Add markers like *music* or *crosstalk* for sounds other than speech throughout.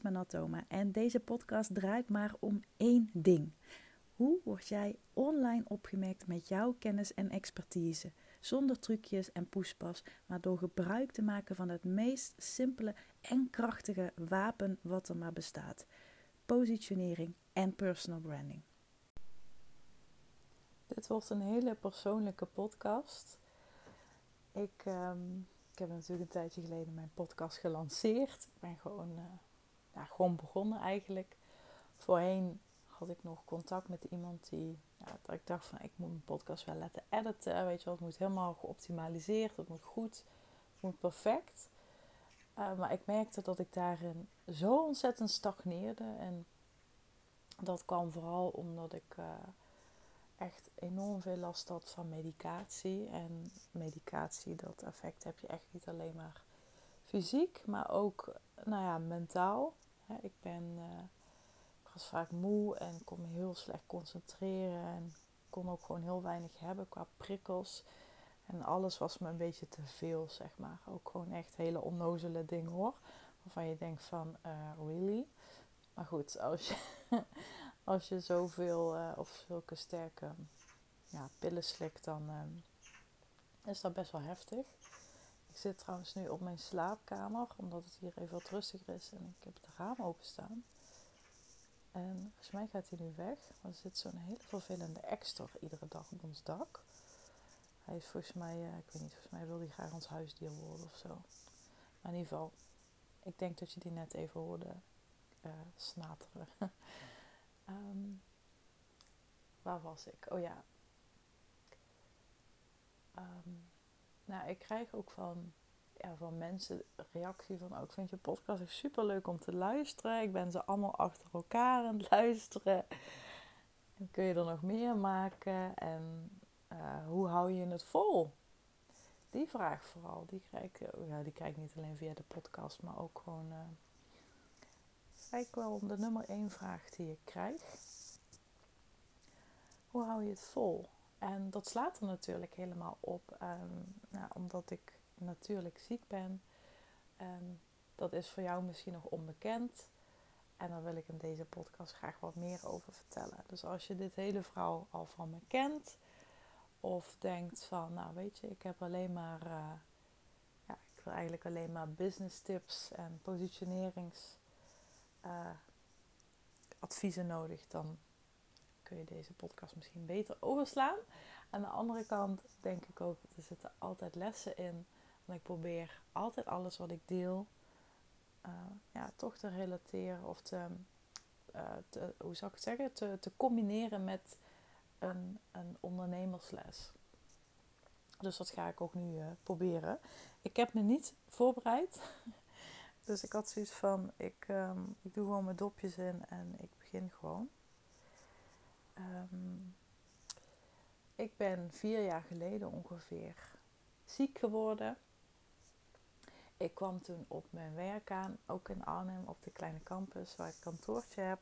Mijn Manatoma en deze podcast draait maar om één ding. Hoe word jij online opgemerkt met jouw kennis en expertise? Zonder trucjes en poespas, maar door gebruik te maken van het meest simpele en krachtige wapen wat er maar bestaat: positionering en personal branding. Dit wordt een hele persoonlijke podcast. Ik, um, ik heb natuurlijk een tijdje geleden mijn podcast gelanceerd. Ik ben gewoon, uh, ja, gewoon begonnen eigenlijk. Voorheen had ik nog contact met iemand die, ja, dat ik dacht van ik moet mijn podcast wel laten editen. Weet je wel, het moet helemaal geoptimaliseerd, het moet goed, het moet perfect. Uh, maar ik merkte dat ik daarin zo ontzettend stagneerde. En dat kwam vooral omdat ik uh, echt enorm veel last had van medicatie. En medicatie, dat effect heb je echt niet alleen maar fysiek, maar ook nou ja, mentaal. Ik ben, uh, ik was vaak moe en kon me heel slecht concentreren en kon ook gewoon heel weinig hebben qua prikkels. En alles was me een beetje te veel, zeg maar. Ook gewoon echt hele onnozele dingen hoor. Waarvan je denkt van, uh, really? Maar goed, als je, *laughs* als je zoveel uh, of zulke sterke ja, pillen slikt, dan uh, is dat best wel heftig. Ik zit trouwens nu op mijn slaapkamer, omdat het hier even wat rustiger is en ik heb het raam openstaan. En volgens mij gaat hij nu weg, maar er zit zo'n hele vervelende extor iedere dag op ons dak. Hij is volgens mij, uh, ik weet niet, volgens mij wil hij graag ons huisdier worden of zo. Maar in ieder geval, ik denk dat je die net even hoorde uh, snateren. um, *laughs* waar was ik? Oh ja. Um, nou, ik krijg ook van, ja, van mensen reactie van... Oh, ik vind je podcast echt super leuk om te luisteren. Ik ben ze allemaal achter elkaar aan het *laughs* luisteren. En kun je er nog meer maken? En uh, hoe hou je het vol? Die vraag vooral, die krijg, ik, ja, die krijg niet alleen via de podcast, maar ook gewoon... Uh, eigenlijk wel de nummer één vraag die ik krijg. Hoe hou je het vol? En dat slaat er natuurlijk helemaal op, um, nou, omdat ik natuurlijk ziek ben. Um, dat is voor jou misschien nog onbekend. En daar wil ik in deze podcast graag wat meer over vertellen. Dus als je dit hele verhaal al van me kent, of denkt van, nou weet je, ik heb alleen maar, uh, ja, ik wil eigenlijk alleen maar business tips en positionerings uh, adviezen nodig, dan kun je deze podcast misschien beter overslaan. Aan de andere kant denk ik ook, er zitten altijd lessen in. Want ik probeer altijd alles wat ik deel, uh, ja, toch te relateren of te, uh, te, hoe zou ik het zeggen, te, te combineren met een, een ondernemersles. Dus dat ga ik ook nu uh, proberen. Ik heb me niet voorbereid. *laughs* dus ik had zoiets van, ik, um, ik doe gewoon mijn dopjes in en ik begin gewoon. Um, ik ben vier jaar geleden ongeveer ziek geworden. Ik kwam toen op mijn werk aan, ook in Arnhem op de kleine campus waar ik een kantoortje heb.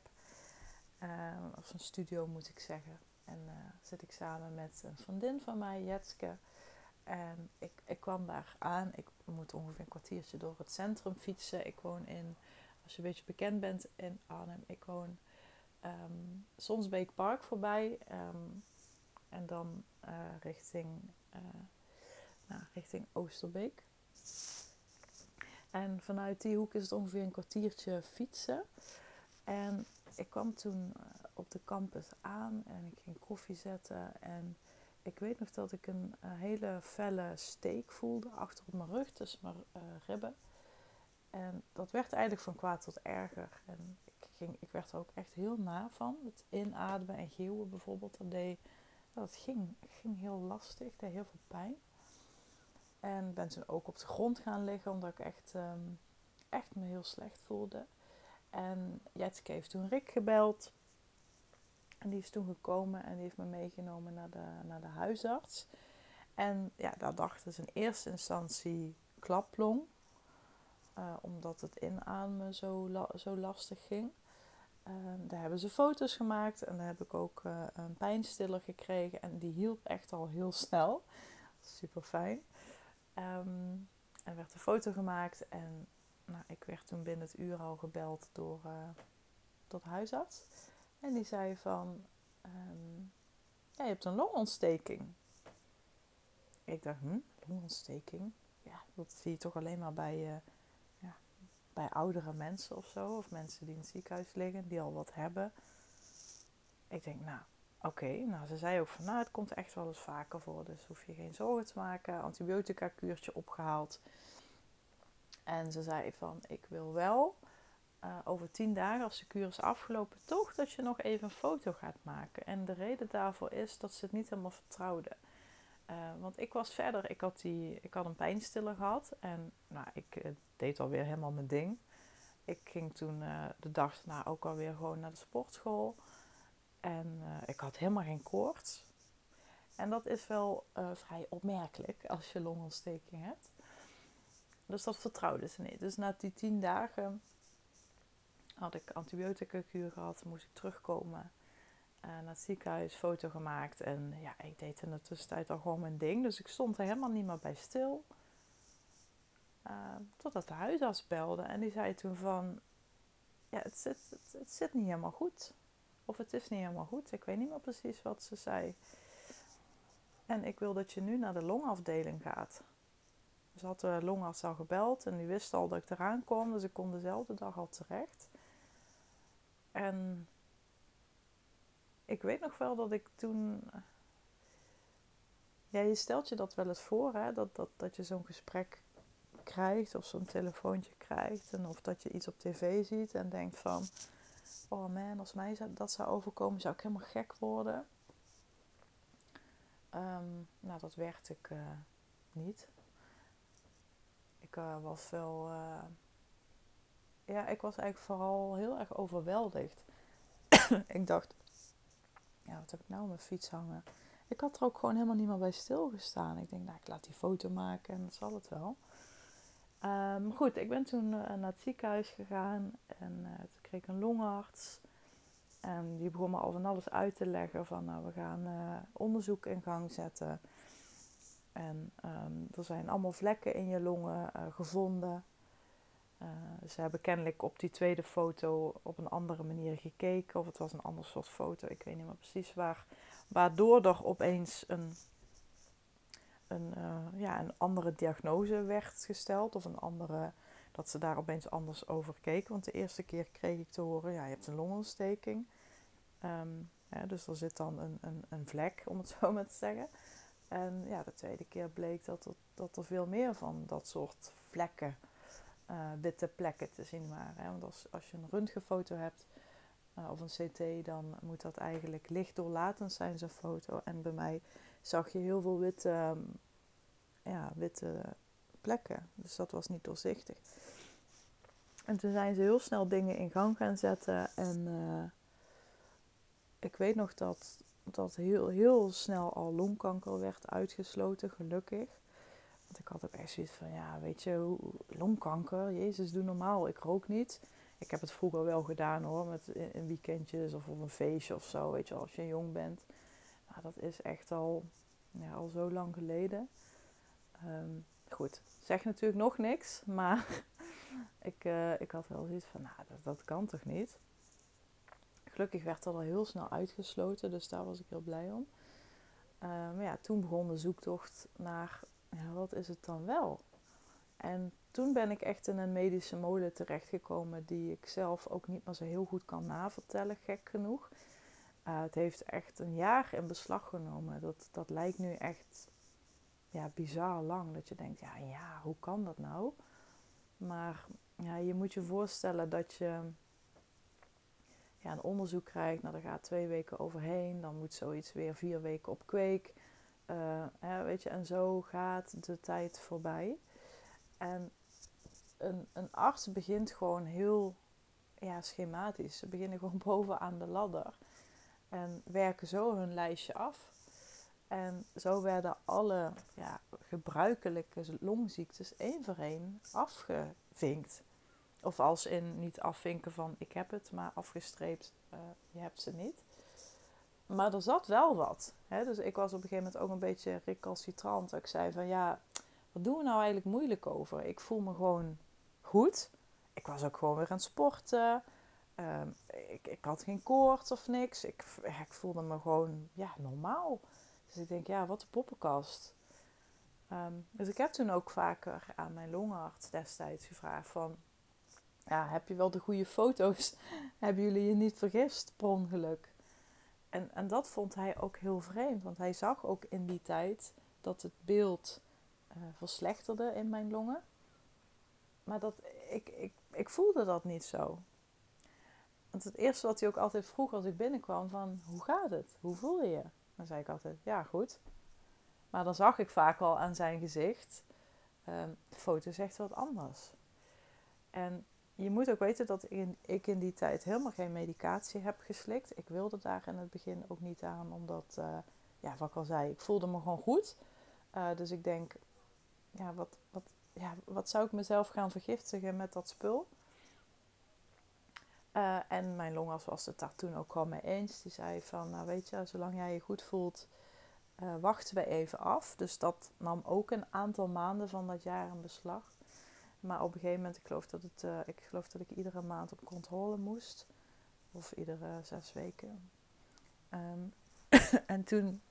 Uh, of een studio moet ik zeggen. En uh, zit ik samen met een vriendin van mij, Jetske. En ik, ik kwam daar aan. Ik moet ongeveer een kwartiertje door het centrum fietsen. Ik woon in, als je een beetje bekend bent in Arnhem, ik woon um, Park voorbij. Um, en dan uh, richting, uh, nou, richting Oosterbeek. En vanuit die hoek is het ongeveer een kwartiertje fietsen. En ik kwam toen uh, op de campus aan en ik ging koffie zetten. En ik weet nog dat ik een, hele felle steek voelde achter op mijn rug, tussen mijn ribben. En dat werd eigenlijk van kwaad tot erger. En ging, ik werd er ook echt heel na van. Het inademen en geeuwen bijvoorbeeld, dat deed dat ging, ging heel lastig, deed heel veel pijn. En ben toen ook op de grond gaan liggen, omdat ik echt, um, echt me heel slecht voelde. En Jetske heeft toen Rick gebeld. En die is toen gekomen en die heeft me meegenomen naar de, naar de huisarts. En ja, daar dachten ze in eerste instantie klaplong. Uh, omdat het inademen zo, zo lastig ging. Um, daar hebben ze foto's gemaakt en daar heb ik ook uh, een pijnstiller gekregen. En die hielp echt al heel snel. Super fijn. Um, er werd een foto gemaakt en nou, ik werd toen binnen het uur al gebeld door, uh, huisarts. En die zei van, ehm, ja, je hebt een longontsteking. Ik dacht, hm, longontsteking? Ja, dat zie je toch alleen maar bij, ja, bij oudere mensen of zo. Of mensen die in het ziekenhuis liggen, die al wat hebben. Ik denk, nou, oké. Nou, ze zei ook van, nou, het komt echt wel eens vaker voor. Dus hoef je geen zorgen te maken. Antibiotica kuurtje opgehaald. En ze zei van, ik wil wel uh, over tien dagen, als de kuur is afgelopen, toch dat je nog even een foto gaat maken. En de reden daarvoor is dat ze het niet helemaal vertrouwde. Uh, want ik was verder, ik had, die, ik had een pijnstiller gehad en nou, ik uh, deed alweer helemaal mijn ding. Ik ging toen de dag daarna ook alweer gewoon naar de sportschool. En ik had helemaal geen koorts. En dat is wel vrij opmerkelijk als je longontsteking hebt. Dus dat vertrouwde ze niet. Dus na die tien dagen had ik antibiotica kuur gehad, moest ik terugkomen naar het ziekenhuis, foto gemaakt. En ja, ik deed in de tussentijd al gewoon mijn ding. Dus ik stond er helemaal niet meer bij stil. Uh, totdat de huisarts belde en die zei toen van... Ja, het zit, het, zit niet helemaal goed. Of het is niet helemaal goed. Ik weet niet meer precies wat ze zei. En ik wil dat je nu naar de longafdeling gaat. Dus had de longarts al gebeld en die wist al dat ik eraan kwam. Dus ik kon dezelfde dag al terecht. En ik weet nog wel dat ik toen. Ja, je stelt je dat wel eens voor, hè? Dat, dat, dat je zo'n gesprek krijgt of zo'n telefoontje krijgt. En of dat je iets op tv ziet en denkt van... Oh man, als mij dat zou overkomen, zou ik helemaal gek worden. Um, nou, dat werd ik uh, niet. Ik uh, was wel... Ja, ik was eigenlijk vooral heel erg overweldigd. *coughs* ik dacht, ja, wat heb ik nou op mijn fiets hangen? Ik had er ook gewoon helemaal niet meer bij stilgestaan. Ik denk, nou, ik laat die foto maken en dat zal het wel. Um, goed, ik ben toen uh, naar het ziekenhuis gegaan en uh, toen kreeg ik een longarts. En die begon me al van alles uit te leggen van, nou, we gaan uh, onderzoek in gang zetten. En um, er zijn allemaal vlekken in je longen gevonden. Uh, ze hebben kennelijk op die tweede foto op een andere manier gekeken. Of het was een ander soort foto. Ik weet niet meer precies waar. Waardoor er opeens een, een, uh, ja, een andere diagnose werd gesteld. Of een andere, dat ze daar opeens anders over keken. Want de eerste keer kreeg ik te horen, ja, je hebt een longontsteking. Ja, dus er zit dan een, een, een vlek, om het *laughs* zo maar te zeggen. En ja, de tweede keer bleek dat er, dat er veel meer van dat soort vlekken uh, witte plekken te zien waren. Hè? Want als, als je een röntgenfoto hebt uh, of een CT, dan moet dat eigenlijk lichtdoorlatend zijn, zo'n foto. En bij mij zag je heel veel witte, um, ja, witte plekken. Dus dat was niet doorzichtig. En toen zijn ze heel snel dingen in gang gaan zetten. En uh, ik weet nog dat, dat heel, heel snel al longkanker werd uitgesloten, gelukkig. Want ik had ook echt zoiets van, ja, weet je, longkanker, jezus, doe normaal. Ik rook niet. Ik heb het vroeger wel gedaan hoor, met in weekendjes of op een feestje of zo, weet je, als je jong bent. Maar dat is echt al, ja, al zo lang geleden. Um, goed, zeg natuurlijk nog niks, maar *laughs* ik, uh, ik had wel zoiets van, nou, dat, kan toch niet? Gelukkig werd dat al heel snel uitgesloten, dus daar was ik heel blij om. Uh, maar ja, toen begon de zoektocht naar ja, wat is het dan wel? En toen ben ik echt in een medische molen terechtgekomen die ik zelf ook niet meer zo heel goed kan navertellen, gek genoeg. Uh, het heeft echt een jaar in beslag genomen. Dat, dat lijkt nu echt ja, bizar lang. Dat je denkt, ja, ja, hoe kan dat nou? Maar ja, je moet je voorstellen dat je ja, een onderzoek krijgt. Nou, daar gaat twee weken overheen. Dan moet zoiets weer vier weken op kweek. Uh, hè, weet je, en zo gaat de tijd voorbij. En een, een arts begint gewoon heel ja, schematisch. Ze beginnen gewoon *laughs* bovenaan de ladder. En werken zo hun lijstje af. En zo werden alle ja, gebruikelijke longziektes één voor één afgevinkt. Of als in niet afvinken van ik heb het, maar afgestreept, uh, je hebt ze niet. Maar er zat wel wat. Hè? Dus ik was op een gegeven moment ook een beetje recalcitrant. Ik zei van ja, wat doen we nou eigenlijk moeilijk over? Ik voel me gewoon goed. ik was ook gewoon weer aan het sporten. Ehm, ik, ik had geen koorts of niks. Ik, ik voelde me gewoon ja, normaal. Dus ik denk, ja, wat een poppenkast. Ehm, dus ik heb toen ook vaker aan mijn longarts destijds gevraagd van... Ja, heb je wel de goede foto's? *laughs* Hebben jullie je niet vergist per ongeluk? En, en dat vond hij ook heel vreemd. Want hij zag ook in die tijd dat het beeld uh, verslechterde in mijn longen. Maar dat, ik, ik, ik voelde dat niet zo. Want het eerste wat hij ook altijd vroeg als ik binnenkwam van... Hoe gaat het? Hoe voel je je? Dan zei ik altijd, ja goed. Maar dan zag ik vaak al aan zijn gezicht... Um, de foto zegt wat anders. En je moet ook weten dat in, ik in die tijd helemaal geen medicatie heb geslikt. Ik wilde daar in het begin ook niet aan, omdat, uh, ja, wat ik al zei, ik voelde me gewoon goed. Uh, dus ik denk, ja wat, wat, ja, wat zou ik mezelf gaan vergiftigen met dat spul? Uh, en mijn longarts was het daar toen ook gewoon mee eens. Die zei van, nou weet je, zolang jij je goed voelt, wachten we even af. Dus dat nam ook een aantal maanden van dat jaar in beslag. Maar op een gegeven moment, ik geloof dat, het, uh, ik, geloof dat ik iedere maand op controle moest. Of iedere zes weken. Um, *coughs* en toen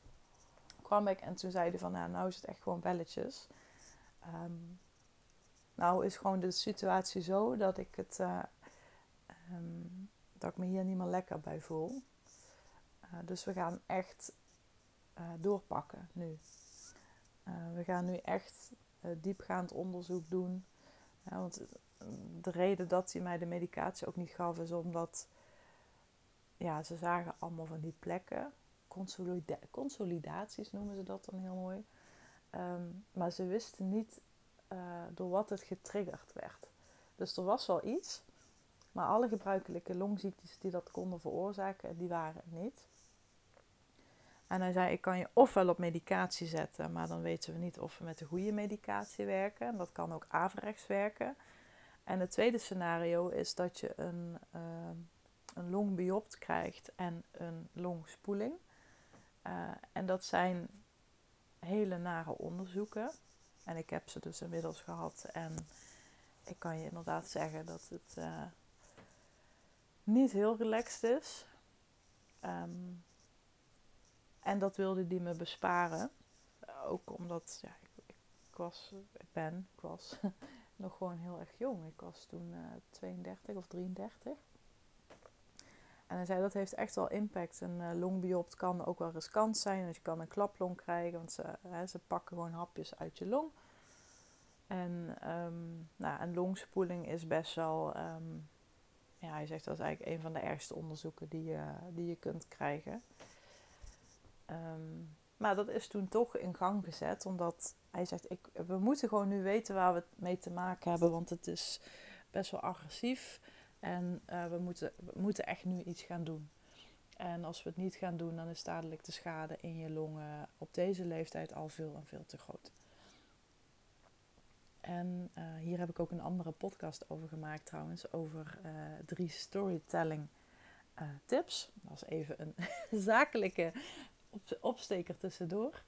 kwam ik en toen zei hij van, nou, nou is het echt gewoon belletjes. Um, nou is gewoon de situatie zo dat ik het, uh, um, dat ik me hier niet meer lekker bij voel. Dus we gaan echt doorpakken nu. we gaan nu echt diepgaand onderzoek doen want de reden dat hij mij de medicatie ook niet gaf is omdat ja, ze zagen allemaal van die plekken. Consolida consolidaties noemen ze dat dan heel mooi. Um, maar ze wisten niet uh, door wat het getriggerd werd. Dus er was wel iets, maar alle gebruikelijke longziektes die dat konden veroorzaken, die waren er niet. En hij zei, ik kan je ofwel op medicatie zetten, maar dan weten we niet of we met de goede medicatie werken. En dat kan ook averechts werken. En het tweede scenario is dat je een, uh, een longbiopt krijgt en een longspoeling. Uh, en dat zijn hele nare onderzoeken. En ik heb ze dus inmiddels gehad. En ik kan je inderdaad zeggen dat het uh, niet heel relaxed is. Um, en dat wilde hij me besparen. Ook omdat ja, ik, was, ik ben, ik was *laughs* nog gewoon heel erg jong. Ik was toen uh, 32 of 33. En hij zei dat heeft echt wel impact. Een uh, longbiopt kan ook wel riskant zijn. Dus je kan een klaplong krijgen, want ze, ze pakken gewoon hapjes uit je long. En um, nou, een longspoeling is best wel. Um, ja, hij zegt dat is eigenlijk een van de ergste onderzoeken die je, die je kunt krijgen. Um, maar dat is toen toch in gang gezet, omdat hij zegt: ik, we moeten gewoon nu weten waar we mee te maken hebben, want het is best wel agressief en uh, we, moeten, moeten echt nu iets gaan doen. En als we het niet gaan doen, dan is dadelijk de schade in je longen op deze leeftijd al veel en veel te groot. En uh, hier heb ik ook een andere podcast over gemaakt trouwens, over uh, drie storytelling tips. Dat is even een *laughs* zakelijke op, opsteker tussendoor.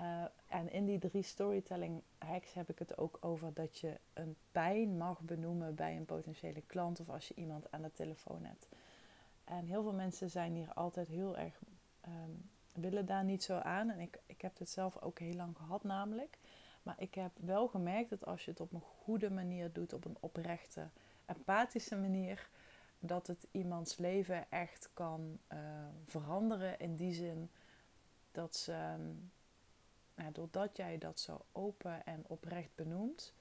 Uh, en in die drie storytelling hacks heb ik het ook over dat je een pijn mag benoemen bij een potentiële klant of als je iemand aan de telefoon hebt. En heel veel mensen zijn hier altijd heel erg, um, willen daar niet zo aan. En ik, ik heb het zelf ook heel lang gehad namelijk. Maar ik heb wel gemerkt dat als je het op een goede manier doet, op een oprechte, empathische manier, dat het iemands leven echt kan uh, veranderen in die zin dat ze, nou, doordat jij dat zo open en oprecht benoemt,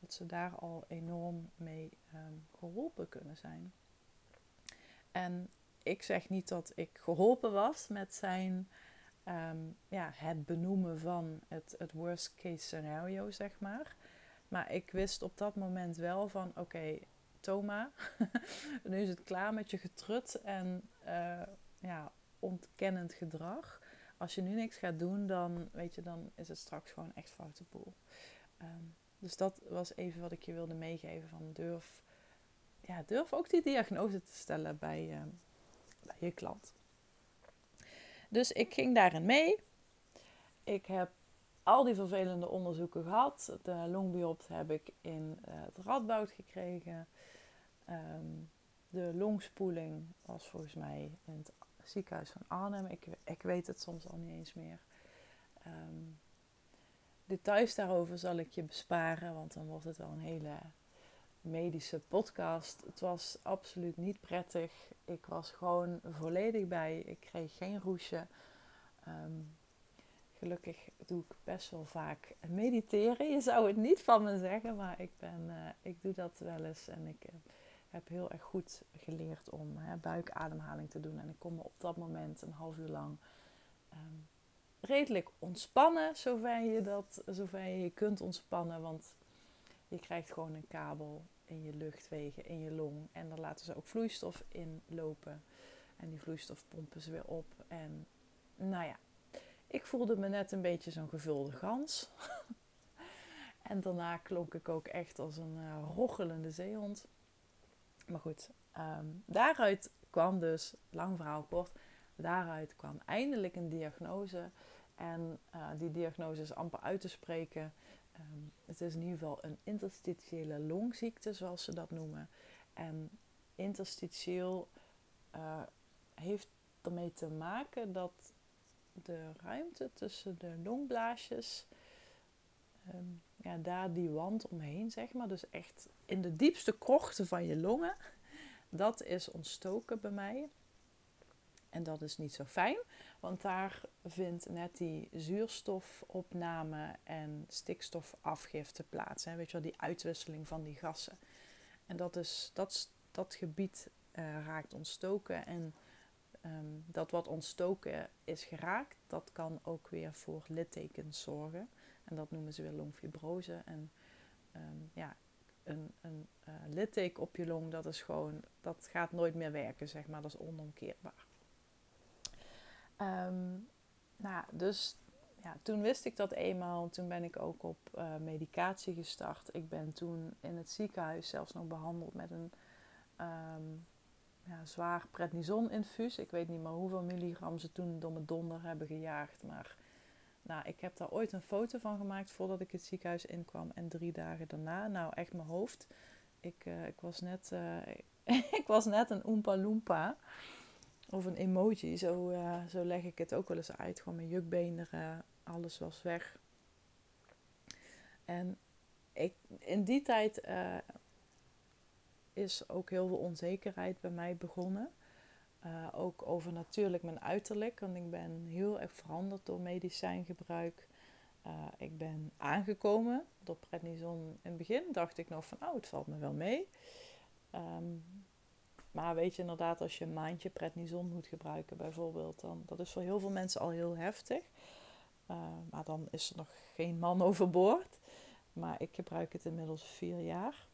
dat ze daar al enorm mee um, geholpen kunnen zijn. En ik zeg niet dat ik geholpen was met zijn, um, ja, het benoemen van het, het worst case scenario, zeg maar. Maar ik wist op dat moment wel van, oké, Toma, *laughs* nu is het klaar met je getrut en uh, ja, ontkennend gedrag als je nu niks gaat doen, dan, weet je, dan is het straks gewoon echt foute boel. Um, dus dat was even wat ik je wilde meegeven van durf, ja, durf ook die diagnose te stellen bij, uh, bij je klant. Dus ik ging daarin mee. Ik heb al die vervelende onderzoeken gehad. De longbiopt heb ik in uh, het Radboud gekregen. Ehm, de longspoeling was volgens mij in het ziekenhuis van Arnhem. Ik, ik weet het soms al niet eens meer. Um, details daarover zal ik je besparen, want dan wordt het wel een hele medische podcast. Het was absoluut niet prettig. Ik was gewoon volledig bij. Ik kreeg geen roesje. Ehm, gelukkig doe ik best wel vaak mediteren. Je zou het niet van me zeggen, maar ik, ben, uh, ik doe dat wel eens. En ik uh, heb heel erg goed geleerd om hè, buikademhaling te doen. En ik kon me op dat moment een half uur lang um, redelijk ontspannen, zover je, dat, zover je kunt ontspannen. Want je krijgt gewoon een kabel in je luchtwegen, in je long. En daar laten ze ook vloeistof in lopen. En die vloeistof pompen ze weer op. En nou ja, ik voelde me net een beetje zo'n gevulde gans. *laughs* en daarna klonk ik ook echt als een uh, rochelende zeehond. Maar goed, um, daaruit kwam dus, lang verhaal kort, daaruit kwam eindelijk een diagnose. En uh, die diagnose is amper uit te spreken. Um, het is in ieder geval een interstitiële longziekte, zoals ze dat noemen. En interstitieel uh, heeft ermee te maken dat de ruimte tussen de longblaasjes, um, ja, daar die wand omheen, zeg maar, dus echt in de diepste krochten van je longen, dat is ontstoken bij mij. En dat is niet zo fijn, want daar vindt net die zuurstofopname en stikstofafgifte plaats. Hè? Weet je wel, die uitwisseling van die gassen. En dat, is, dat, dat gebied uh, raakt ontstoken. En um, dat wat ontstoken is geraakt, dat kan ook weer voor littekens zorgen. En dat noemen ze weer longfibrose. En um, ja, een, een uh, litteken op je long, dat is gewoon, dat gaat nooit meer werken, zeg maar. Dat is onomkeerbaar. Um, nou, dus ja, toen wist ik dat eenmaal. Toen ben ik ook op uh, medicatie gestart. Ik ben toen in het ziekenhuis zelfs nog behandeld met een um, ja, zwaar prednison-infuus. Ik weet niet meer hoeveel milligram ze toen door mijn donder hebben gejaagd. Maar nou, ik heb daar ooit een foto van gemaakt voordat ik het ziekenhuis inkwam. En drie dagen daarna, nou echt mijn hoofd. Ik, uh, ik, was, net, uh, *laughs* ik was net een Oompa Loompa. Of een emoji, zo, uh, zo leg ik het ook wel eens uit. Gewoon mijn jukbeenderen, alles was weg. En ik, in die tijd is ook heel veel onzekerheid bij mij begonnen. Uh, ook over natuurlijk mijn uiterlijk, want ik ben heel erg veranderd door medicijngebruik. ik ben aangekomen door prednison. In het begin dacht ik nog van, oh, het valt me wel mee. Um, maar weet je inderdaad, als je een maandje prednison moet gebruiken bijvoorbeeld, dan dat is voor heel veel mensen al heel heftig. Uh, maar dan is er nog geen man *laughs* overboord. Maar ik gebruik het inmiddels vier jaar.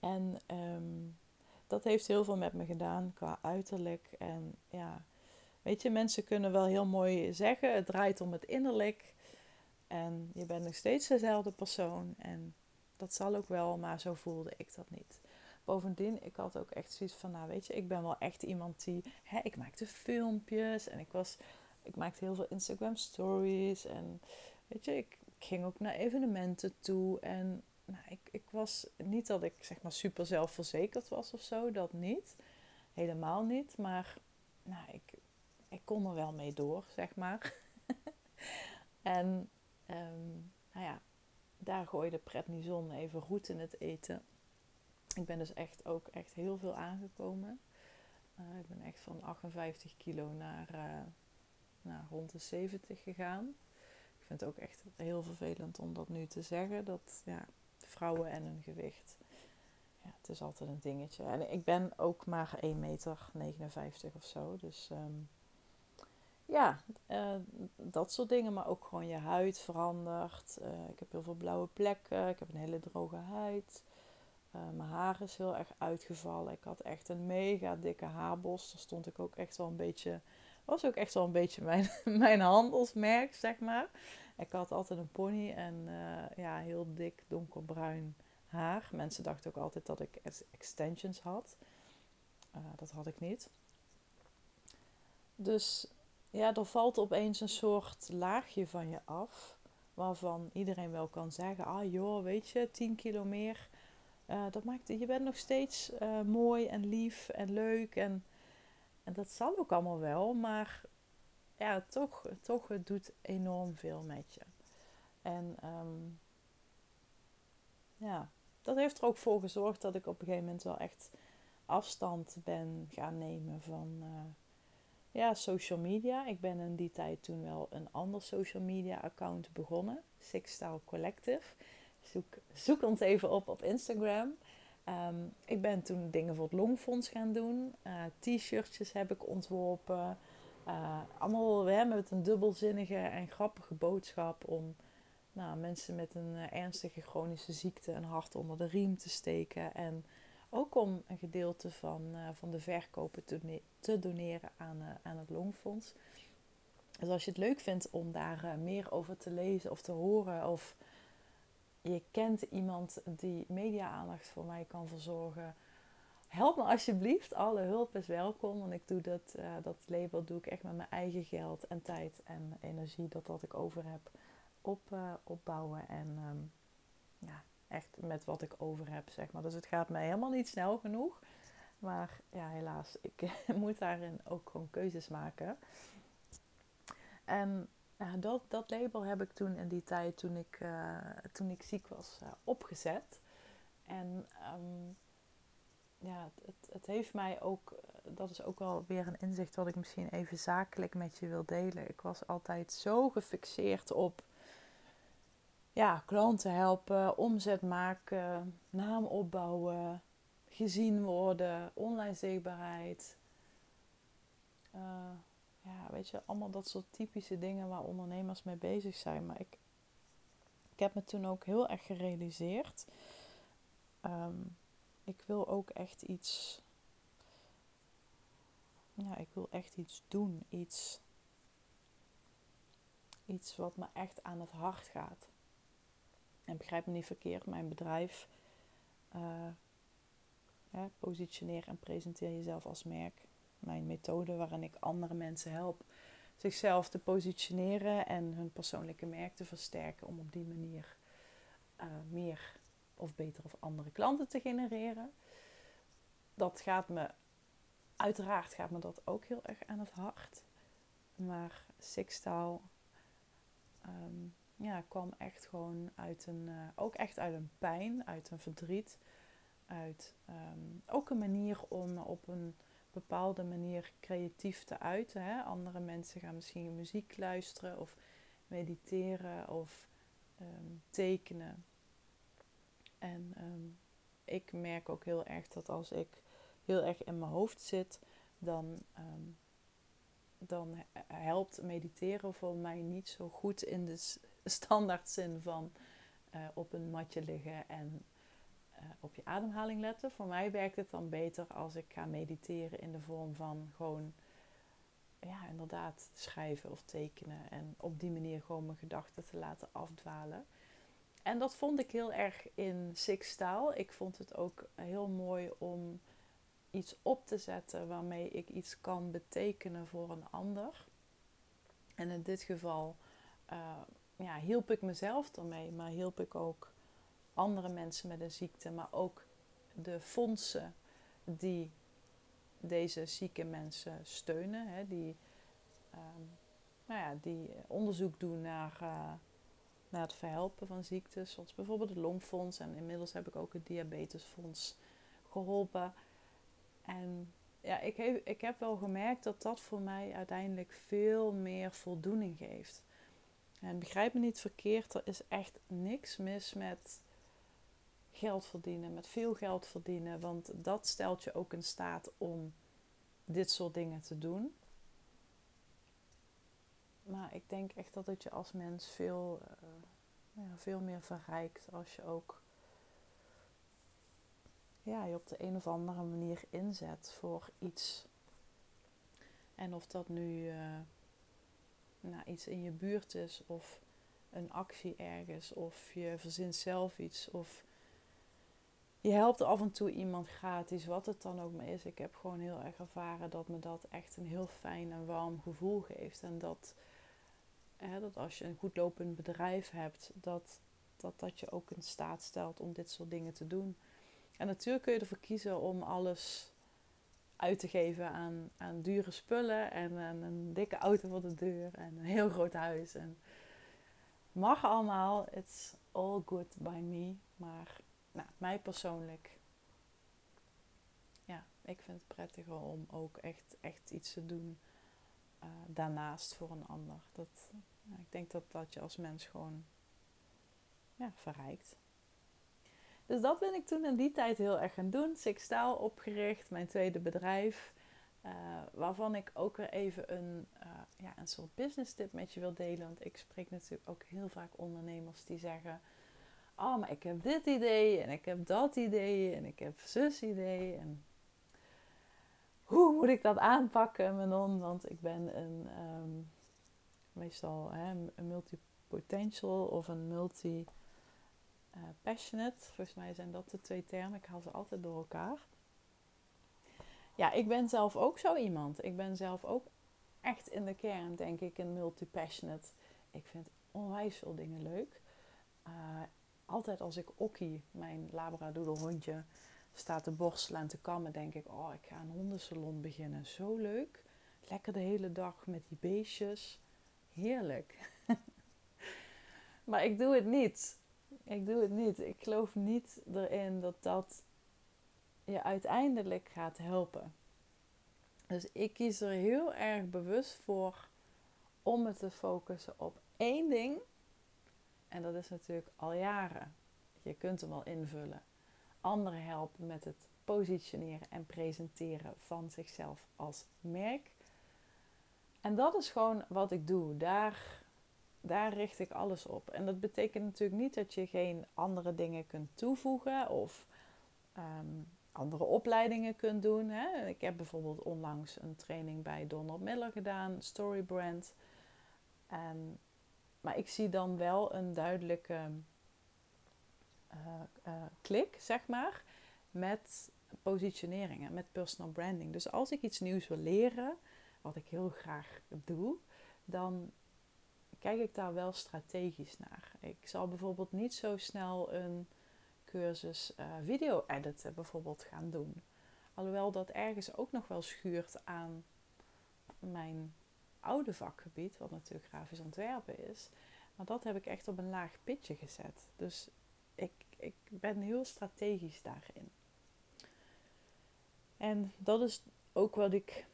En um, dat heeft heel veel met me gedaan qua uiterlijk. En ja, weet je, mensen kunnen wel heel mooi zeggen: het draait om het innerlijk. En je bent nog steeds dezelfde persoon. En dat zal ook wel, maar zo voelde ik dat niet. Bovendien, ik had ook echt zoiets van, nou weet je, ik ben wel echt iemand die, hè, ik maakte filmpjes en ik was, ik maakte heel veel Instagram stories en weet je, ik, ik ging ook naar evenementen toe en nou, ik, ik was niet dat ik zeg maar super zelfverzekerd was of zo, dat niet, helemaal niet, maar nou, ik, ik kon er wel mee door, zeg maar. *laughs* en um, nou ja, daar gooide prednison even goed in het eten ik ben dus echt ook echt heel veel aangekomen. Uh, ik ben echt van 58 kilo naar, uh, naar rond de 70 gegaan. Ik vind het ook echt heel vervelend om dat nu te zeggen. Dat ja, vrouwen en hun gewicht. Ja, het is altijd een dingetje. En ik ben ook maar 1,59 meter of zo. Dus um, ja, uh, dat soort dingen. Maar ook gewoon je huid verandert. ik heb heel veel blauwe plekken. Ik heb een hele droge huid. Uh, mijn haar is heel erg uitgevallen. Ik had echt een mega dikke haarbos. Daar stond ik ook echt wel een beetje. Was ook echt wel een beetje mijn, *laughs* mijn handelsmerk, zeg maar. Ik had altijd een pony en uh, ja, heel dik donkerbruin haar. Mensen dachten ook altijd dat ik extensions had. Uh, dat had ik niet. Dus ja, er valt opeens een soort laagje van je af. Waarvan iedereen wel kan zeggen: ah joh, weet je, 10 kilo meer Uh, dat maakt, je bent nog steeds mooi en lief en leuk. En, en dat zal ook allemaal wel. Maar ja, toch, toch het doet enorm veel met je. En um, ja, dat heeft er ook voor gezorgd dat ik op een gegeven moment wel echt afstand ben gaan nemen van uh, ja, social media. Ik ben in die tijd toen wel een ander social media account begonnen. Six Style Collective. Zoek, zoek ons even op op Instagram. Um, ik ben toen dingen voor het Longfonds gaan doen. Uh, T-shirtjes heb ik ontworpen. Uh, allemaal hè, met een dubbelzinnige en grappige boodschap om nou, mensen met een uh, ernstige chronische ziekte een hart onder de riem te steken. En ook om een gedeelte van, uh, van de verkopen te, te doneren aan, aan het Longfonds. Dus als je het leuk vindt om daar meer over te lezen of te horen, of je kent iemand die media-aandacht voor mij kan verzorgen, help me alsjeblieft. Alle hulp is welkom. Want ik doe dat, uh, dat label doe ik echt met mijn eigen geld en tijd en energie dat dat ik over heb op, uh, opbouwen. En um, ja, echt met wat ik over heb, zeg maar. Dus het gaat mij helemaal niet snel genoeg. Maar ja, helaas, ik *laughs* moet daarin ook gewoon keuzes maken. En ja, dat, dat label heb ik toen in die tijd, toen ik, toen ik ziek was, opgezet. En um, ja, het, het heeft mij ook, dat is ook wel weer een inzicht wat ik misschien even zakelijk met je wil delen. Ik was altijd zo gefixeerd op ja, klanten helpen, omzet maken, naam opbouwen, gezien worden, online zichtbaarheid. Uh, ja, weet je, allemaal dat soort typische dingen waar ondernemers mee bezig zijn. Maar ik, ik heb me toen ook heel erg gerealiseerd. Um, ik wil ook echt iets. Ja, ik wil echt iets doen. Iets. Iets wat me echt aan het hart gaat. En begrijp me niet verkeerd, mijn bedrijf. Ja, positioneer en presenteer jezelf als merk. Mijn methode waarin ik andere mensen help zichzelf te positioneren en hun persoonlijke merk te versterken om op die manier uh, meer of beter of andere klanten te genereren. Dat gaat me, uiteraard gaat me dat ook heel erg aan het hart. Maar Sixtaal um, ja, kwam echt gewoon uit een, uh, ook echt uit een pijn, uit een verdriet. Uit um, ook een manier om op een bepaalde manier creatief te uiten. Hè? Andere mensen gaan misschien muziek luisteren of mediteren of um, tekenen. En um, ik merk ook heel erg dat als ik heel erg in mijn hoofd zit, dan, um, dan helpt mediteren voor mij niet zo goed in de standaardzin van uh, op een matje liggen en uh, op je ademhaling letten. Voor mij werkt het dan beter als ik ga mediteren in de vorm van gewoon, ja, inderdaad schrijven of tekenen en op die manier gewoon mijn gedachten te laten afdwalen. En dat vond ik heel erg in Six Style. Ik vond het ook heel mooi om iets op te zetten waarmee ik iets kan betekenen voor een ander. En in dit geval uh, ja, hielp ik mezelf ermee, maar hielp ik ook andere mensen met een ziekte, maar ook de fondsen die deze zieke mensen steunen, hè, die, um, nou ja, die onderzoek doen naar. Uh, naar het verhelpen van ziektes, zoals bijvoorbeeld het Longfonds. En inmiddels heb ik ook het Diabetesfonds geholpen. En ja, ik heb, ik heb wel gemerkt dat dat voor mij uiteindelijk veel meer voldoening geeft. En begrijp me niet verkeerd, er is echt niks mis met geld verdienen, met veel geld verdienen. Want dat stelt je ook in staat om dit soort dingen te doen. Maar ik denk echt dat het je als mens veel, uh, ja, veel meer verrijkt als je ook ja, je op de een of andere manier inzet voor iets. En of dat nu uh, nou, iets in je buurt is of een actie ergens of je verzint zelf iets of je helpt af en toe iemand gratis, wat het dan ook maar is. Ik heb gewoon heel erg ervaren dat me dat echt een heel fijn en warm gevoel geeft. En dat Dat als je een goed lopend bedrijf hebt, dat, dat dat je ook in staat stelt om dit soort dingen te doen. En natuurlijk kun je ervoor kiezen om alles uit te geven aan, aan dure spullen en, en een dikke auto voor de deur en een heel groot huis. En mag allemaal, it's all good by me. Maar nou, mij persoonlijk, ja, ik vind het prettiger om ook echt, echt iets te doen uh, daarnaast voor een ander. Dat, ik denk dat dat je als mens gewoon ja, verrijkt. Dus dat ben ik toen in die tijd heel erg gaan doen. Sixtaal opgericht, mijn tweede bedrijf. Uh, waarvan ik ook weer even een, uh, ja, een soort business tip met je wil delen. Want ik spreek natuurlijk ook heel vaak ondernemers die zeggen... Oh, maar ik heb dit idee en ik heb dat idee en ik heb zus idee. En hoe moet ik dat aanpakken, Menon? Want ik ben een, um, meestal hè, een multi-potential of een multi uh, passionate. Volgens mij zijn dat de twee termen. Ik haal ze altijd door elkaar. Ja, ik ben zelf ook zo iemand. Ik ben zelf ook echt in de kern, denk ik, een multi-passionate. Ik vind onwijs veel dingen leuk. Uh, altijd als ik Okkie, mijn labradoodle hondje, staat te borstelen en te kammen, denk ik, oh, ik ga een hondensalon beginnen. Zo leuk. Lekker de hele dag met die beestjes. Heerlijk. *laughs* maar ik doe het niet. Ik doe het niet. Ik geloof niet erin dat dat je uiteindelijk gaat helpen. Dus ik kies er heel erg bewust voor om me te focussen op één ding. En dat is natuurlijk al jaren. Je kunt hem al invullen. Anderen helpen met het positioneren en presenteren van zichzelf als merk. En dat is gewoon wat ik doe. Daar daar richt ik alles op. En dat betekent natuurlijk niet dat je geen andere dingen kunt toevoegen of ehm, andere opleidingen kunt doen. Hè. Ik heb bijvoorbeeld onlangs een training bij Donald Miller gedaan, Storybrand. En, maar ik zie dan wel een duidelijke uh, uh, klik, zeg maar, met positioneringen, met personal branding. Dus als ik iets nieuws wil leren, wat ik heel graag doe, dan kijk ik daar wel strategisch naar. Ik zal bijvoorbeeld niet zo snel een cursus uh, video editen bijvoorbeeld gaan doen. Alhoewel dat ergens ook nog wel schuurt aan mijn oude vakgebied, wat natuurlijk grafisch ontwerpen is. Maar dat heb ik echt op een laag pitje gezet. Dus ik, ik ben heel strategisch daarin. En dat is ook wat ik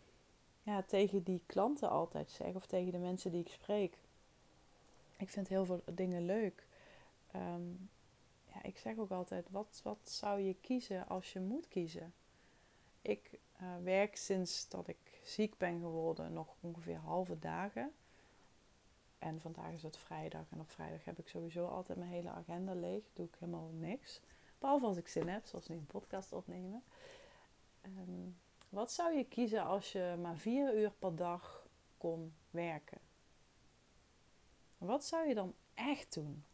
ja, tegen die klanten altijd zeg, of tegen de mensen die ik spreek. Ik vind heel veel dingen leuk. Ehm, ja, ik zeg ook altijd, wat, wat zou je kiezen als je moet kiezen? Ik uh, werk sinds dat ik ziek ben geworden nog ongeveer halve dagen. En vandaag is het vrijdag. En op vrijdag heb ik sowieso altijd mijn hele agenda leeg. Doe ik helemaal niks. Behalve als ik zin heb, zoals nu een podcast opnemen. Um, wat zou je kiezen als je maar vier uur per dag kon werken? Wat zou je dan echt doen?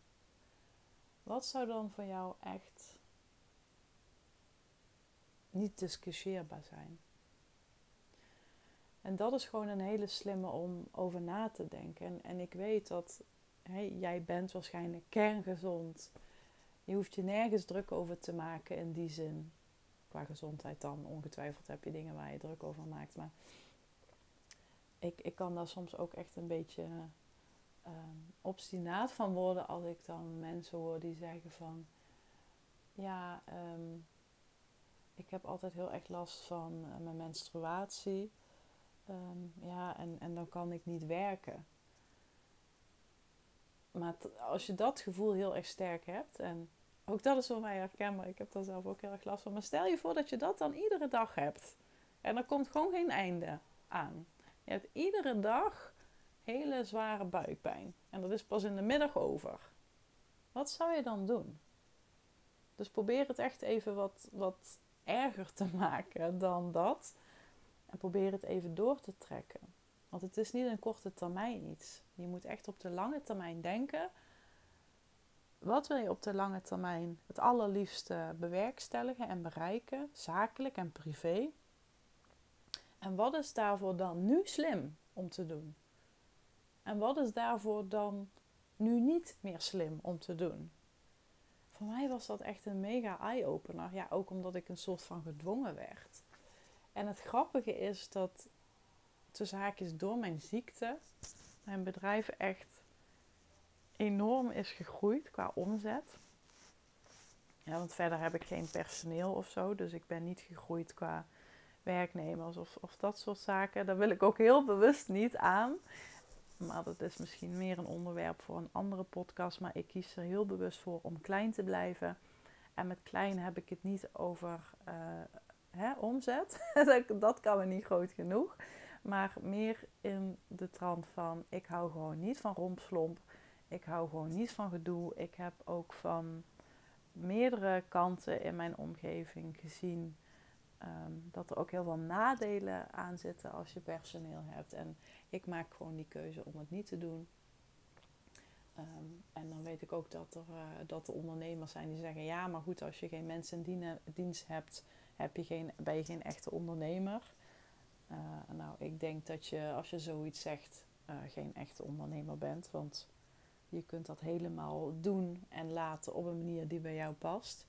Wat zou dan voor jou echt niet discussieerbaar zijn? En dat is gewoon een hele slimme om over na te denken. En, en ik weet dat jij bent waarschijnlijk kerngezond. Je hoeft je nergens druk over te maken in die zin. Qua gezondheid dan. Ongetwijfeld heb je dingen waar je druk over maakt. Maar ik, ik kan daar soms ook echt een beetje um, obstinaat van worden als ik dan mensen hoor die zeggen van ja, ehm, ik heb altijd heel erg last van uh, mijn menstruatie. Um, ja, en, en dan kan ik niet werken. Maar als je dat gevoel heel erg sterk hebt, en ook dat is voor mij herkenbaar, ik heb daar zelf ook heel erg last van. Maar stel je voor dat je dat dan iedere dag hebt. En er komt gewoon geen einde aan. Je hebt iedere dag hele zware buikpijn. En dat is pas in de middag over. Wat zou je dan doen? Dus probeer het echt even wat, wat erger te *laughs* maken dan dat. En probeer het even door te trekken. Want het is niet een korte termijn iets. Je moet echt op de lange termijn denken. Wat wil je op de lange termijn het allerliefste bewerkstelligen en bereiken, zakelijk en privé? En wat is daarvoor dan nu slim om te doen? En wat is daarvoor dan nu niet meer slim om te doen? voor mij was dat echt een mega eye-opener. Ja, ook omdat ik een soort van gedwongen werd. En het grappige is dat tussen haakjes door mijn ziekte mijn bedrijf echt enorm is gegroeid qua omzet. Ja, want verder heb ik geen personeel of zo. Dus ik ben niet gegroeid qua werknemers of, of dat soort zaken. Daar wil ik ook heel bewust niet aan. Maar dat is misschien meer een onderwerp voor een andere podcast. Maar ik kies er heel bewust voor om klein te blijven. En met klein heb ik het niet over uh, hè, omzet. *laughs* dat kan me niet groot genoeg. Maar meer in de trant van: ik hou gewoon niet van rompslomp. Ik hou gewoon niet van gedoe. Ik heb ook van meerdere kanten in mijn omgeving gezien Ehm, dat er ook heel veel nadelen aan zitten als je personeel hebt. En ik maak gewoon die keuze om het niet te doen. Ehm, en dan weet ik ook dat er, uh, dat er ondernemers zijn die zeggen: ja, maar goed, als je geen mensen in dienst hebt, heb je geen, ben je geen echte ondernemer. Uh, nou, ik denk dat je als je zoiets zegt, uh, geen echte ondernemer bent. Want je kunt dat helemaal doen en laten op een manier die bij jou past.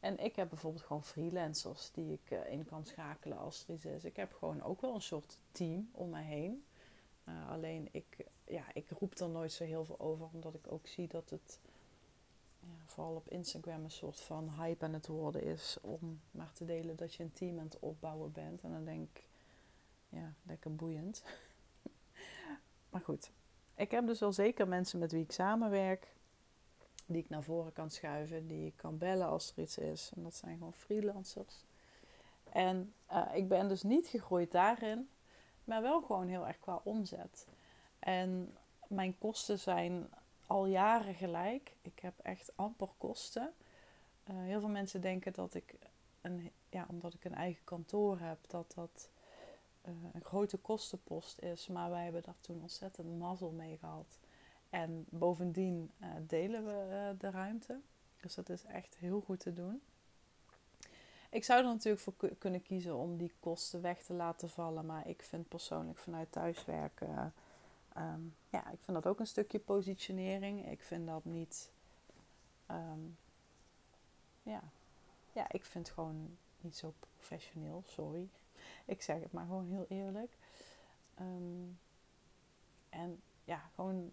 En ik heb bijvoorbeeld gewoon freelancers die ik uh, in kan schakelen als er iets is. Ik heb gewoon ook wel een soort team om mij heen. Alleen ik, ja, ik roep er nooit zo heel veel over, omdat ik ook zie dat het vooral op Instagram een soort van hype aan het worden is om maar te delen dat je een team aan het opbouwen bent. En dan denk ik, ja, lekker boeiend. *laughs* maar goed, ik heb dus wel zeker mensen met wie ik samenwerk die ik naar voren kan schuiven, die ik kan bellen als er iets is. En dat zijn gewoon freelancers. En uh, ik ben dus niet gegroeid daarin, maar wel gewoon heel erg qua omzet. En mijn kosten zijn al jaren gelijk. Ik heb echt amper kosten. Uh, heel veel mensen denken dat ik, een, ja, omdat ik een eigen kantoor heb, dat dat uh, een grote kostenpost is. Maar wij hebben daar toen ontzettend mazzel mee gehad. En bovendien uh, delen we de ruimte. Dus dat is echt heel goed te doen. Ik zou er natuurlijk voor kunnen kiezen om die kosten weg te laten vallen. Maar ik vind persoonlijk vanuit thuiswerken. Um, ja, ik vind dat ook een stukje positionering. Ik vind dat niet. Um, ja. ja, ik vind het gewoon niet zo professioneel. Sorry. Ik zeg het maar gewoon heel eerlijk. Um, en ja, gewoon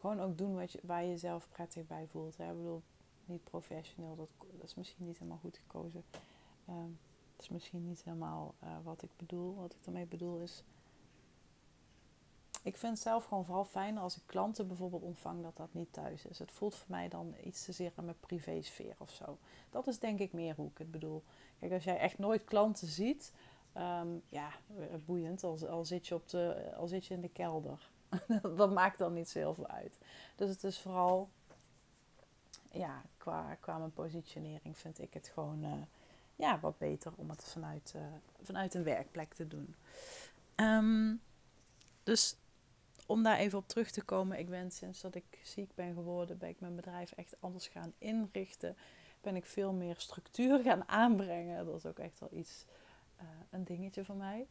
gewoon ook doen wat je, waar je jezelf prettig bij voelt. Hè? Ik bedoel, niet professioneel, dat, dat is misschien niet helemaal goed gekozen. Dat is misschien niet helemaal uh, wat ik bedoel. Wat ik daarmee bedoel is. Ik vind het zelf gewoon vooral fijner als ik klanten bijvoorbeeld ontvang dat dat niet thuis is. Het voelt voor mij dan iets te zeer aan mijn privésfeer of zo. Dat is denk ik meer hoe ik het bedoel. Kijk, als jij echt nooit klanten ziet, um, ja, boeiend. Al, al, zit je op de, al zit je in de kelder. *laughs* dat maakt dan niet zo heel veel uit. Dus het is vooral, ja, qua, qua mijn positionering vind ik het gewoon uh, ja, wat beter om het vanuit, uh, vanuit een werkplek te doen. Um, dus om daar even op terug te komen, ik ben sinds dat ik ziek ben geworden, ben ik mijn bedrijf echt anders gaan inrichten. Ben ik veel meer structuur gaan aanbrengen. Dat is ook echt wel iets, uh, een dingetje voor mij.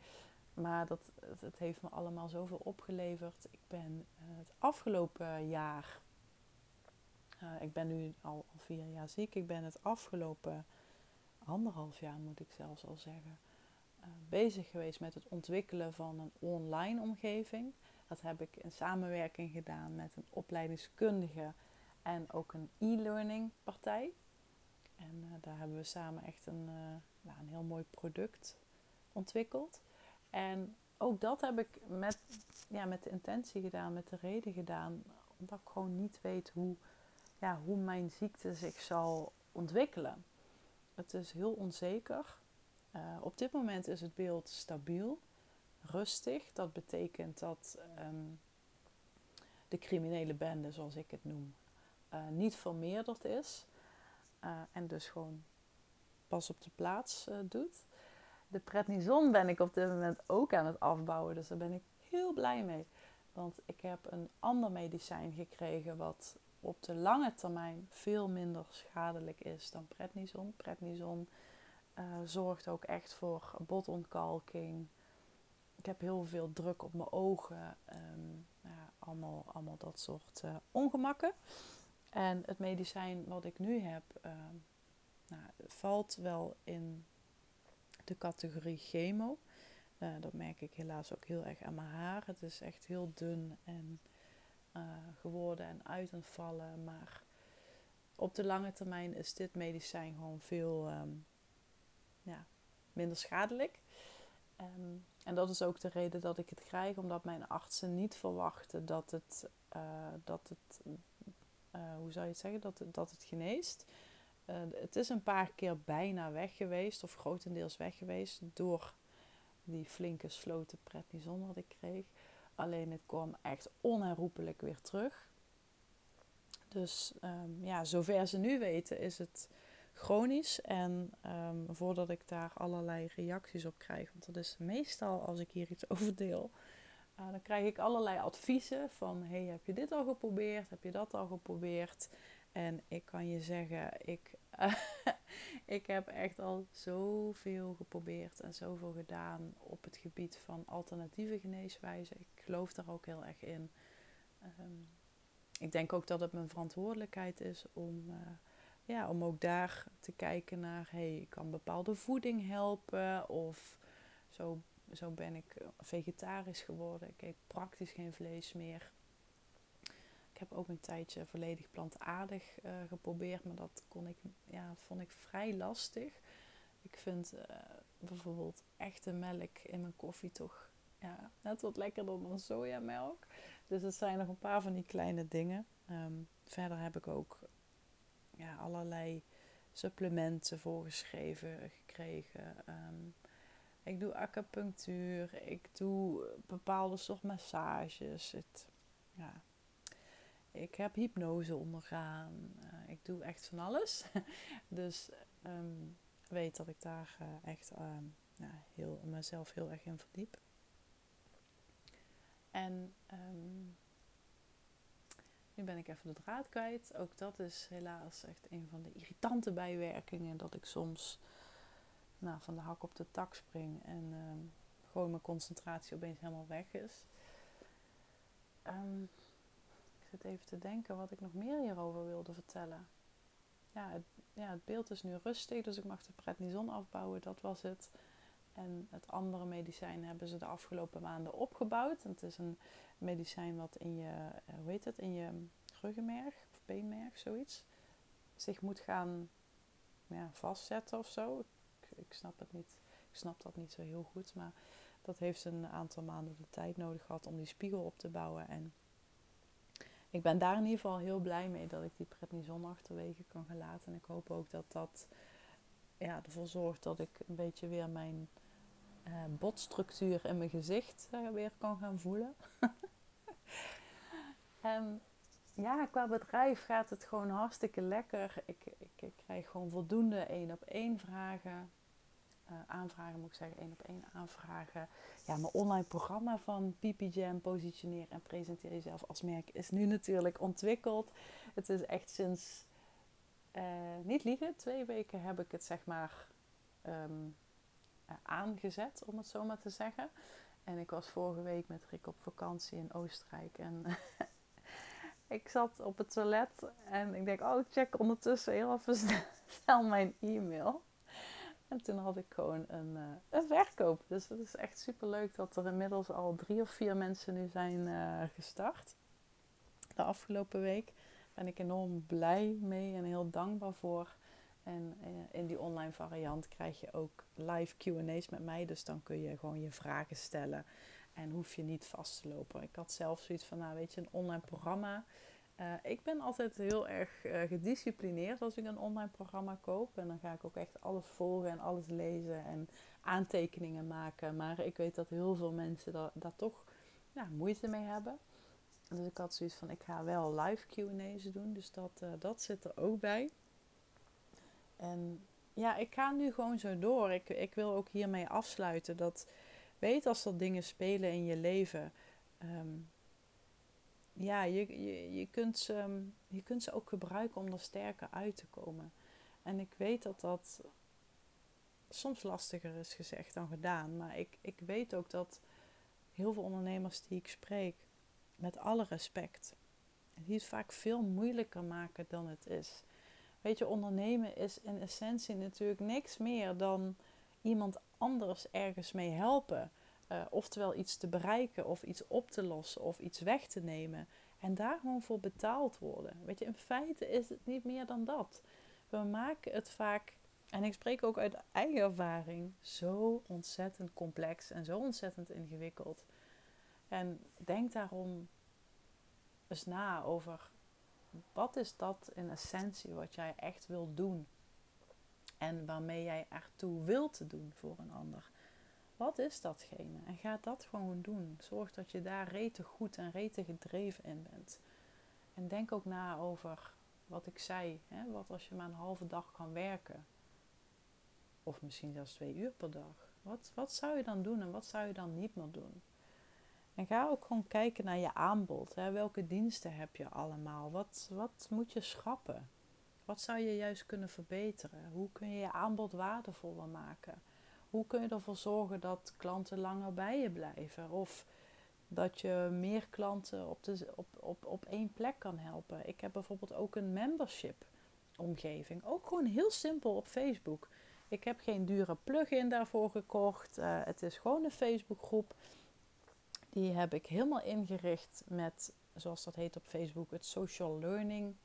Maar dat, het, heeft me allemaal zoveel opgeleverd. Ik ben uh, het afgelopen jaar, uh, ik ben nu al, vier jaar ziek. Ik ben het afgelopen anderhalf jaar, moet ik zelfs al zeggen, bezig geweest met het ontwikkelen van een online omgeving. Dat heb ik in samenwerking gedaan met een opleidingskundige en ook een e-learning partij. En daar hebben we samen echt een, nou, een heel mooi product ontwikkeld. En ook dat heb ik met, ja, met de intentie gedaan, met de reden gedaan, omdat ik gewoon niet weet hoe, ja, hoe mijn ziekte zich zal ontwikkelen. Het is heel onzeker. Uh, op dit moment is het beeld stabiel, rustig. Dat betekent dat um, de criminele bende, zoals ik het noem, uh, niet vermeerderd is. Uh, en dus gewoon pas op de plaats doet de prednison ben ik op dit moment ook aan het afbouwen. Dus daar ben ik heel blij mee. Want ik heb een ander medicijn gekregen wat op de lange termijn veel minder schadelijk is dan prednison. Prednison zorgt ook echt voor botontkalking. Ik heb heel veel druk op mijn ogen. Um, ja, allemaal, allemaal dat soort uh, ongemakken. En het medicijn wat ik nu heb, ehm, nou, valt wel in de categorie chemo. Uh, dat merk ik helaas ook heel erg aan mijn haar. Het is echt heel dun en uh, geworden en uit aan vallen. Maar op de lange termijn is dit medicijn gewoon veel ja, minder schadelijk. Um, en dat is ook de reden dat ik het krijg, omdat mijn artsen niet verwachten dat het, uh, dat het hoe zou je het zeggen, dat, dat het geneest. het is een paar keer bijna weg geweest, of grotendeels weg geweest, door die flinke sloten prednison wat ik kreeg. Alleen het kwam echt onherroepelijk weer terug. Dus um, ja, zover ze nu weten is het chronisch. En um, voordat ik daar allerlei reacties op krijg, want dat is meestal als ik hier iets *laughs* over deel, uh, dan krijg ik allerlei adviezen van: hey, heb je dit al geprobeerd? Heb je dat al geprobeerd? En ik kan je zeggen, ik, *laughs* ik heb echt al zoveel geprobeerd en zoveel gedaan op het gebied van alternatieve geneeswijzen. Ik geloof daar ook heel erg in. Um, ik denk ook dat het mijn verantwoordelijkheid is om, uh, ja, om ook daar te kijken naar, hey, kan bepaalde voeding helpen? Of zo, zo ben ik vegetarisch geworden. Ik eet praktisch geen vlees meer. Ik heb ook een tijdje volledig plantaardig uh, geprobeerd, maar dat, kon ik, ja, dat vond ik vrij lastig. Ik vind uh, bijvoorbeeld echte melk in mijn koffie toch ja, net wat lekkerder dan sojamelk. Dus het zijn nog een paar van die kleine dingen. Um, verder heb ik ook ja, allerlei supplementen voorgeschreven gekregen. Um, ik doe acupunctuur, ik doe bepaalde soort massages. Het, ja. Ik heb hypnose ondergaan. Uh, ik doe echt van alles. *laughs* dus um, weet dat ik daar uh, echt ja, heel, mezelf heel erg in verdiep. En um, nu ben ik even de draad kwijt. Ook dat is helaas echt een van de irritante bijwerkingen. Dat ik soms nou, van de hak op de tak spring en um, gewoon mijn concentratie opeens helemaal weg is. Um, ik zit even te denken wat ik nog meer hierover wilde vertellen. Ja het, ja, het beeld is nu rustig, dus ik mag de prednison afbouwen. Dat was het. En het andere medicijn hebben ze de afgelopen maanden opgebouwd. het is een medicijn wat in je, eh, hoe heet het, in je ruggenmerg of beenmerg, zoiets, zich moet gaan ja, vastzetten of zo. Ik, ik, snap het niet. Ik snap dat niet zo heel goed. Maar dat heeft een aantal maanden de tijd nodig gehad om die spiegel op te bouwen. En ik ben daar in ieder geval heel blij mee dat ik die prednison achterwege kan gaan laten. En ik hoop ook dat dat ja, ervoor zorgt dat ik een beetje weer mijn uh, botstructuur in mijn gezicht uh, weer kan gaan voelen. *laughs* en ja, qua bedrijf gaat het gewoon hartstikke lekker. Ik, ik, ik krijg gewoon voldoende één op één vragen. Uh, aanvragen moet ik zeggen, één op één aanvragen. Ja, mijn online programma van Jam, positioneer en presenteer jezelf als merk is nu natuurlijk ontwikkeld. Het is echt sinds, niet liegen, twee weken heb ik het zeg maar uh, aangezet, om het zo maar te zeggen. En ik was vorige week met Rick op vakantie in Oostenrijk. En *laughs* ik zat op het toilet en ik denk, oh, check ondertussen heel even *laughs* snel mijn e-mail. En toen had ik gewoon een, uh, een verkoop. Dus het is echt super leuk dat er inmiddels al drie of vier mensen nu zijn uh, gestart. De afgelopen week ben ik enorm blij mee en heel dankbaar voor. En eh, in die online variant krijg je ook live QA's met mij. Dus dan kun je gewoon je vragen stellen. En hoef je niet vast te lopen. Ik had zelf zoiets van, nou weet je, een online programma. Uh, ik ben altijd heel erg uh, gedisciplineerd als ik een online programma koop. En dan ga ik ook echt alles volgen en alles lezen en aantekeningen maken. Maar ik weet dat heel veel mensen daar, toch moeite mee hebben. Dus ik had zoiets van, ik ga wel live Q&A's doen. Dus dat, dat zit er ook bij. En ja, ik ga nu gewoon zo door. Ik, ik wil ook hiermee afsluiten dat weet als er dingen spelen in je leven. Um, ja, je, je, je, kunt ze, je kunt ze ook gebruiken om er sterker uit te komen. En ik weet dat dat soms lastiger is gezegd dan gedaan. Maar ik, ik weet ook dat heel veel ondernemers die ik spreek, met alle respect, die het vaak veel moeilijker maken dan het is. Weet je, ondernemen is in essentie natuurlijk niks meer dan iemand anders ergens mee helpen. Uh, oftewel iets te bereiken of iets op te lossen of iets weg te nemen. En daar gewoon voor betaald worden. Weet je, in feite is het niet meer dan dat. We maken het vaak, en ik spreek ook uit eigen ervaring, zo ontzettend complex en zo ontzettend ingewikkeld. En denk daarom eens na over wat is dat in essentie wat jij echt wilt doen. En waarmee jij ertoe wilt doen voor een ander. Wat is datgene? En ga dat gewoon doen. Zorg dat je daar rete goed en rete gedreven in bent. En denk ook na over wat ik zei. Hè? Wat als je maar een halve dag kan werken? Of misschien zelfs twee uur per dag. Wat, wat zou je dan doen en wat zou je dan niet meer doen? En ga ook gewoon kijken naar je aanbod. Hè? Welke diensten heb je allemaal? Wat, wat moet je schrappen? Wat zou je juist kunnen verbeteren? Hoe kun je je aanbod waardevoller maken? Hoe kun je ervoor zorgen dat klanten langer bij je blijven? Of dat je meer klanten op, de, op, op, op één plek kan helpen. Ik heb bijvoorbeeld ook een membership omgeving. Ook gewoon heel simpel op Facebook. Ik heb geen dure plugin daarvoor gekocht. Uh, het is gewoon een Facebookgroep. Die heb ik helemaal ingericht met, zoals dat heet op Facebook, het Social Learning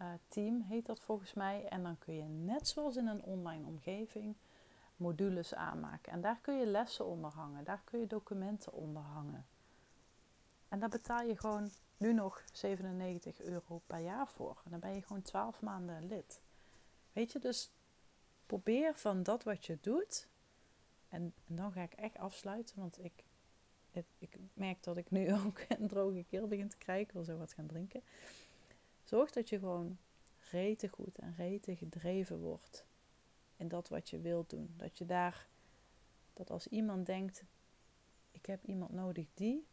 uh, Team heet dat volgens mij. En dan kun je net zoals in een online omgeving modules aanmaken. En daar kun je lessen onder hangen. Daar kun je documenten onder hangen. En daar betaal je gewoon nu nog 97 euro per jaar voor. En dan ben je gewoon 12 maanden lid. Weet je, dus probeer van dat wat je doet. En dan ga ik echt afsluiten, want ik, ik merk dat ik nu *laughs* ook een droge keel begin te krijgen. Ik wil zo wat gaan drinken. Zorg dat je gewoon rete goed en rete gedreven wordt in dat wat je wilt doen. Dat je daar, dat als iemand denkt, ik heb iemand nodig die,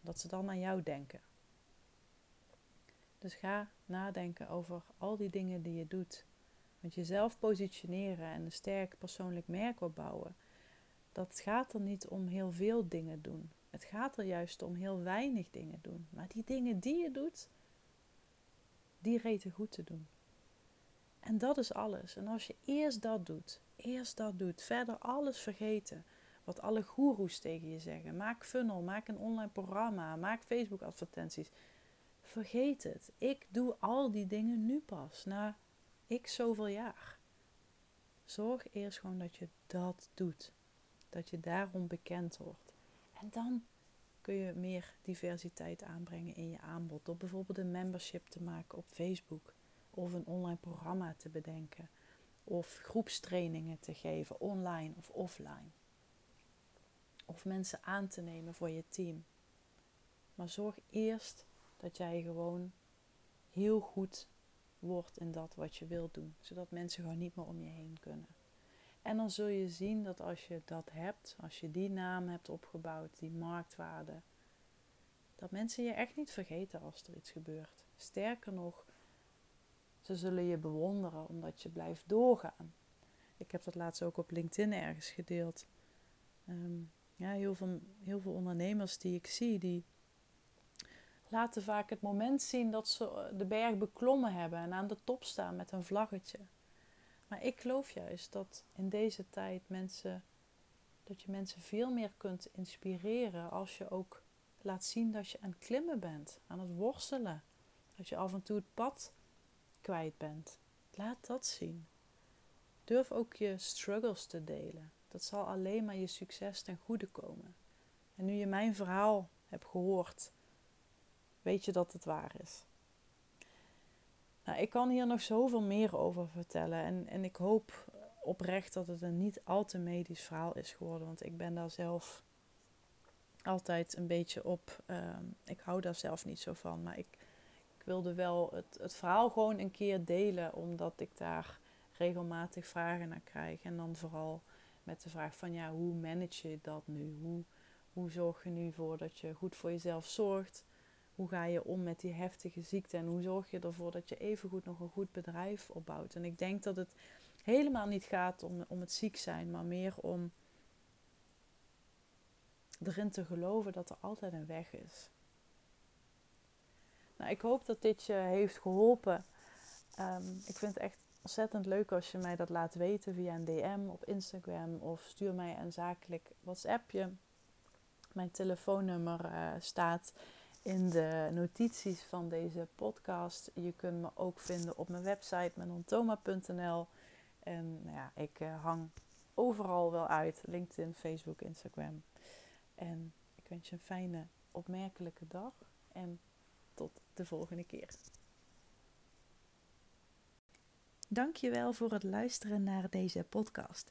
dat ze dan aan jou denken. Dus ga nadenken over al die dingen die je doet. Want jezelf positioneren en een sterk persoonlijk merk opbouwen, dat gaat er niet om heel veel dingen doen. Het gaat er juist om heel weinig dingen doen. Maar die dingen die je doet, die reten goed te doen. En dat is alles. En als je eerst dat doet, eerst dat doet, verder alles vergeten. Wat alle goeroes tegen je zeggen. Maak funnel, maak een online programma, maak Facebook advertenties. Vergeet het. Ik doe al die dingen nu pas, na ik zoveel jaar. Zorg eerst gewoon dat je dat doet. Dat je daarom bekend wordt. En dan kun je meer diversiteit aanbrengen in je aanbod. Door bijvoorbeeld een membership te maken op Facebook of een online programma te bedenken of groepstrainingen te geven, online of offline. Of mensen aan te nemen voor je team. Maar zorg eerst dat jij gewoon heel goed wordt in dat wat je wilt doen, zodat mensen gewoon niet meer om je heen kunnen. En dan zul je zien dat als je dat hebt, als je die naam hebt opgebouwd, die marktwaarde, dat mensen je echt niet vergeten als er iets gebeurt. Sterker nog, ze zullen je bewonderen omdat je blijft doorgaan. Ik heb dat laatst ook op LinkedIn ergens gedeeld. Ehm, ja, heel, veel, heel veel ondernemers die ik zie, die laten vaak het moment zien dat ze de berg beklommen hebben en aan de top staan met een vlaggetje. Maar ik geloof juist dat in deze tijd mensen, dat je mensen veel meer kunt inspireren als je ook laat zien dat je aan het klimmen bent, aan het worstelen. Dat je af en toe het pad kwijt bent. Laat dat zien. Durf ook je struggles te delen. Dat zal alleen maar je succes ten goede komen. En nu je mijn verhaal hebt gehoord, weet je dat het waar is. Nou, ik kan hier nog zoveel meer over vertellen. En, en ik hoop oprecht dat het een niet al te medisch verhaal is geworden. Want ik ben daar zelf altijd een beetje op. Ehm, ik hou daar zelf niet zo van. Maar ik, wilde wel het, het verhaal gewoon een keer delen, omdat ik daar regelmatig vragen naar krijg. En dan vooral met de vraag van ja, hoe manage je dat nu? Hoe, hoe zorg je nu voor dat je goed voor jezelf zorgt? Hoe ga je om met die heftige ziekte? En hoe zorg je ervoor dat je evengoed nog een goed bedrijf opbouwt? En ik denk dat het helemaal niet gaat om, om het ziek zijn, maar meer om erin te geloven dat er altijd een weg is. Nou, ik hoop dat dit je heeft geholpen. Ehm, ik vind het echt ontzettend leuk als je mij dat laat weten via een DM op Instagram of stuur mij een zakelijk WhatsAppje. Mijn telefoonnummer uh, staat in de notities van deze podcast. Je kunt me ook vinden op mijn website menontoma.nl. En nou ja, ik uh, hang overal wel uit. LinkedIn, Facebook, Instagram. En ik wens je een fijne, opmerkelijke dag. En tot de volgende keer. Dankjewel voor het luisteren naar deze podcast.